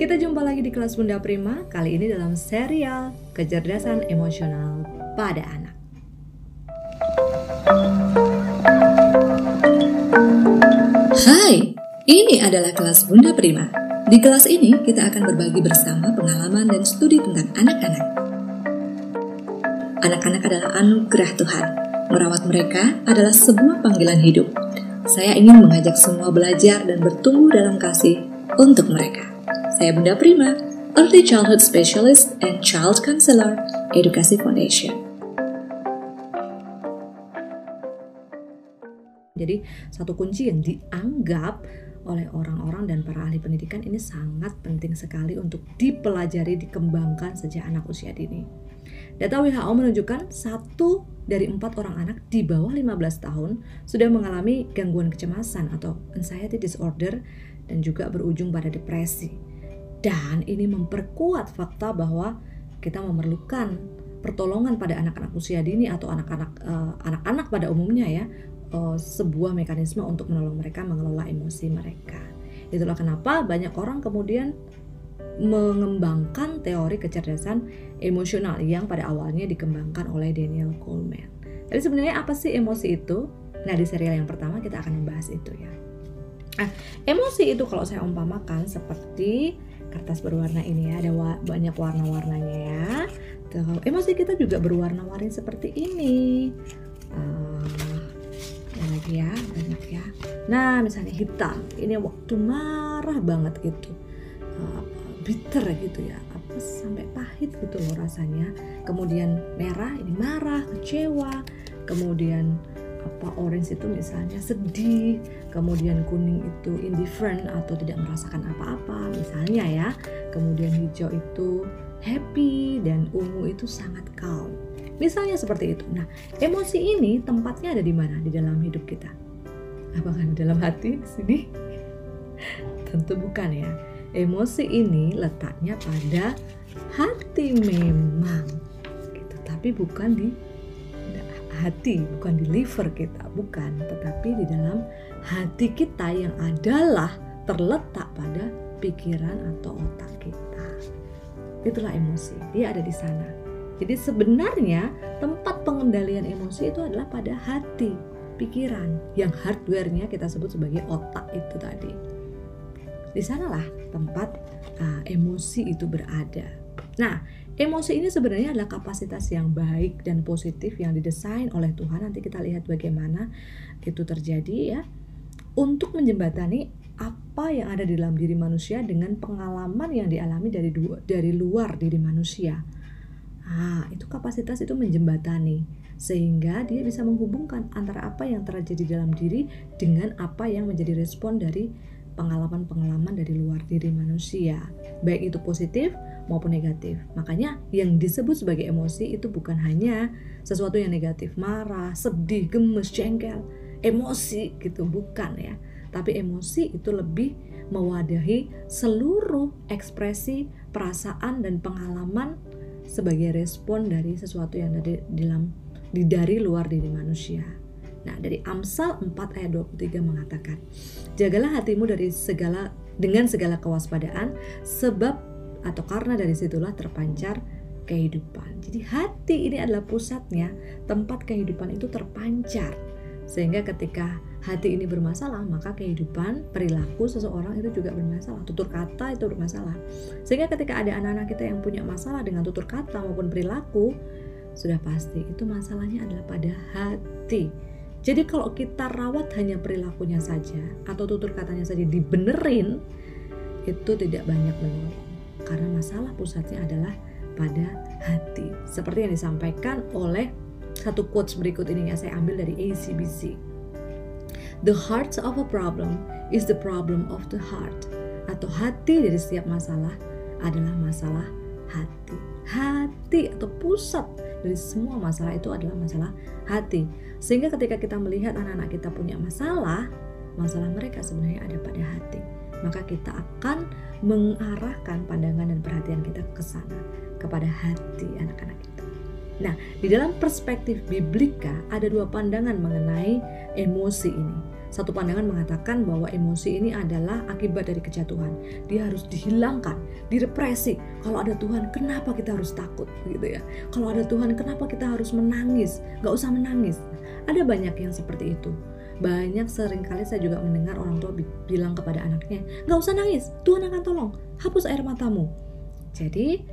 Kita jumpa lagi di kelas Bunda Prima, kali ini dalam serial Kecerdasan Emosional pada Anak. Hai, ini adalah kelas Bunda Prima. Di kelas ini kita akan berbagi bersama pengalaman dan studi tentang anak-anak. Anak-anak adalah anugerah Tuhan. Merawat mereka adalah sebuah panggilan hidup. Saya ingin mengajak semua belajar dan bertumbuh dalam kasih untuk mereka. Saya Bunda Prima, Early Childhood Specialist and Child Counselor, Edukasi Foundation. Jadi satu kunci yang dianggap oleh orang-orang dan para ahli pendidikan ini sangat penting sekali untuk dipelajari, dikembangkan sejak anak usia dini. Data WHO menunjukkan satu dari empat orang anak di bawah 15 tahun sudah mengalami gangguan kecemasan atau anxiety disorder dan juga berujung pada depresi. Dan ini memperkuat fakta bahwa kita memerlukan pertolongan pada anak-anak usia dini atau anak-anak uh, anak-anak pada umumnya ya uh, sebuah mekanisme untuk menolong mereka mengelola emosi mereka. Itulah kenapa banyak orang kemudian mengembangkan teori kecerdasan emosional yang pada awalnya dikembangkan oleh Daniel Goleman. Jadi sebenarnya apa sih emosi itu? Nah di serial yang pertama kita akan membahas itu ya. Nah, emosi itu kalau saya umpamakan seperti kertas berwarna ini ya, ada wa banyak warna-warnanya ya. Tuh, emosi kita juga berwarna-warni seperti ini. Uh, lagi ya banyak ya. Nah misalnya hitam. Ini waktu marah banget gitu. Uh, bitter gitu ya. Apa sampai pahit gitu loh rasanya. Kemudian merah ini marah kecewa. Kemudian apa orange itu misalnya sedih kemudian kuning itu indifferent atau tidak merasakan apa-apa misalnya ya kemudian hijau itu happy dan ungu itu sangat calm Misalnya seperti itu. Nah, emosi ini tempatnya ada di mana di dalam hidup kita? Apakah di dalam hati di sini? Tentu bukan ya. Emosi ini letaknya pada hati memang, gitu. Tapi bukan di hati, bukan di liver kita, bukan. Tetapi di dalam hati kita yang adalah terletak pada pikiran atau otak kita. Itulah emosi. Dia ada di sana jadi sebenarnya tempat pengendalian emosi itu adalah pada hati, pikiran yang hardware-nya kita sebut sebagai otak itu tadi. Di sanalah tempat uh, emosi itu berada. Nah, emosi ini sebenarnya adalah kapasitas yang baik dan positif yang didesain oleh Tuhan. Nanti kita lihat bagaimana itu terjadi ya. Untuk menjembatani apa yang ada di dalam diri manusia dengan pengalaman yang dialami dari dua, dari luar diri manusia. Nah, itu kapasitas itu menjembatani sehingga dia bisa menghubungkan antara apa yang terjadi dalam diri dengan apa yang menjadi respon dari pengalaman-pengalaman dari luar diri manusia, baik itu positif maupun negatif. Makanya yang disebut sebagai emosi itu bukan hanya sesuatu yang negatif, marah, sedih, gemes, jengkel, emosi gitu bukan ya. Tapi emosi itu lebih mewadahi seluruh ekspresi, perasaan dan pengalaman sebagai respon dari sesuatu yang dari dalam di dari luar diri manusia. Nah, dari Amsal 4 ayat 23 mengatakan, "Jagalah hatimu dari segala dengan segala kewaspadaan sebab atau karena dari situlah terpancar kehidupan." Jadi hati ini adalah pusatnya, tempat kehidupan itu terpancar. Sehingga ketika hati ini bermasalah, maka kehidupan, perilaku seseorang itu juga bermasalah. Tutur kata itu bermasalah. Sehingga ketika ada anak-anak kita yang punya masalah dengan tutur kata maupun perilaku, sudah pasti itu masalahnya adalah pada hati. Jadi kalau kita rawat hanya perilakunya saja atau tutur katanya saja dibenerin, itu tidak banyak menolong. Karena masalah pusatnya adalah pada hati. Seperti yang disampaikan oleh satu quotes berikut ini ya saya ambil dari ACBC The heart of a problem is the problem of the heart. Atau hati dari setiap masalah adalah masalah hati. Hati atau pusat dari semua masalah itu adalah masalah hati. Sehingga ketika kita melihat anak-anak kita punya masalah, masalah mereka sebenarnya ada pada hati. Maka kita akan mengarahkan pandangan dan perhatian kita ke sana, kepada hati anak-anak kita. Nah, di dalam perspektif biblika ada dua pandangan mengenai emosi ini. satu pandangan mengatakan bahwa emosi ini adalah akibat dari kejatuhan. Dia harus dihilangkan, direpresi. Kalau ada Tuhan, kenapa kita harus takut gitu ya? Kalau ada Tuhan, kenapa kita harus menangis? Gak usah menangis. Ada banyak yang seperti itu. Banyak sering kali saya juga mendengar orang tua bilang kepada anaknya, gak usah nangis, Tuhan akan tolong, hapus air matamu. Jadi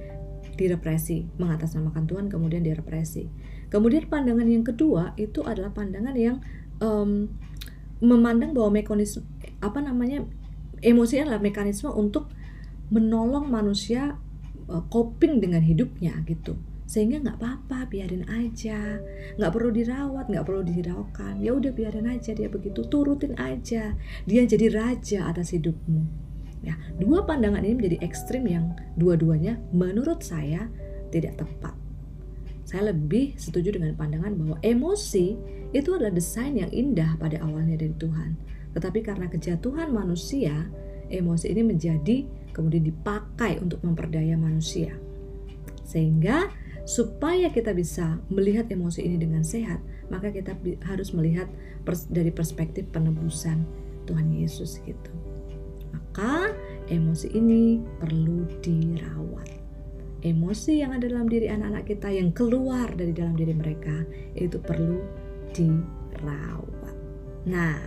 direpresi, mengatasnamakan Tuhan kemudian direpresi. Kemudian pandangan yang kedua itu adalah pandangan yang um, memandang bahwa mekanisme apa namanya emosi adalah mekanisme untuk menolong manusia uh, coping dengan hidupnya gitu sehingga nggak apa-apa biarin aja. Nggak perlu dirawat nggak perlu dihiraukan. Ya udah biarin aja dia begitu. Turutin aja. Dia jadi raja atas hidupmu. Ya dua pandangan ini menjadi ekstrim yang dua-duanya menurut saya tidak tepat. Saya lebih setuju dengan pandangan bahwa emosi itu adalah desain yang indah pada awalnya dari Tuhan. Tetapi karena kejatuhan manusia, emosi ini menjadi kemudian dipakai untuk memperdaya manusia. Sehingga supaya kita bisa melihat emosi ini dengan sehat, maka kita harus melihat pers dari perspektif penebusan Tuhan Yesus gitu. Maka emosi ini perlu dirawat. Emosi yang ada dalam diri anak-anak kita yang keluar dari dalam diri mereka itu perlu dirawat. Nah,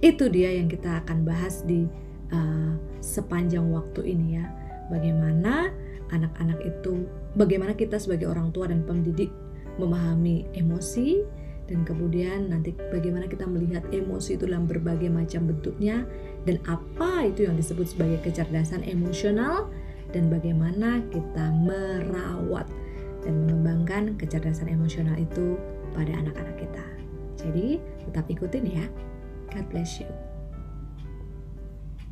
itu dia yang kita akan bahas di uh, sepanjang waktu ini ya. Bagaimana anak-anak itu, bagaimana kita sebagai orang tua dan pendidik memahami emosi dan kemudian nanti bagaimana kita melihat emosi itu dalam berbagai macam bentuknya dan apa itu yang disebut sebagai kecerdasan emosional dan bagaimana kita merawat dan mengembangkan kecerdasan emosional itu pada anak-anak kita. Jadi tetap ikutin ya. God bless you.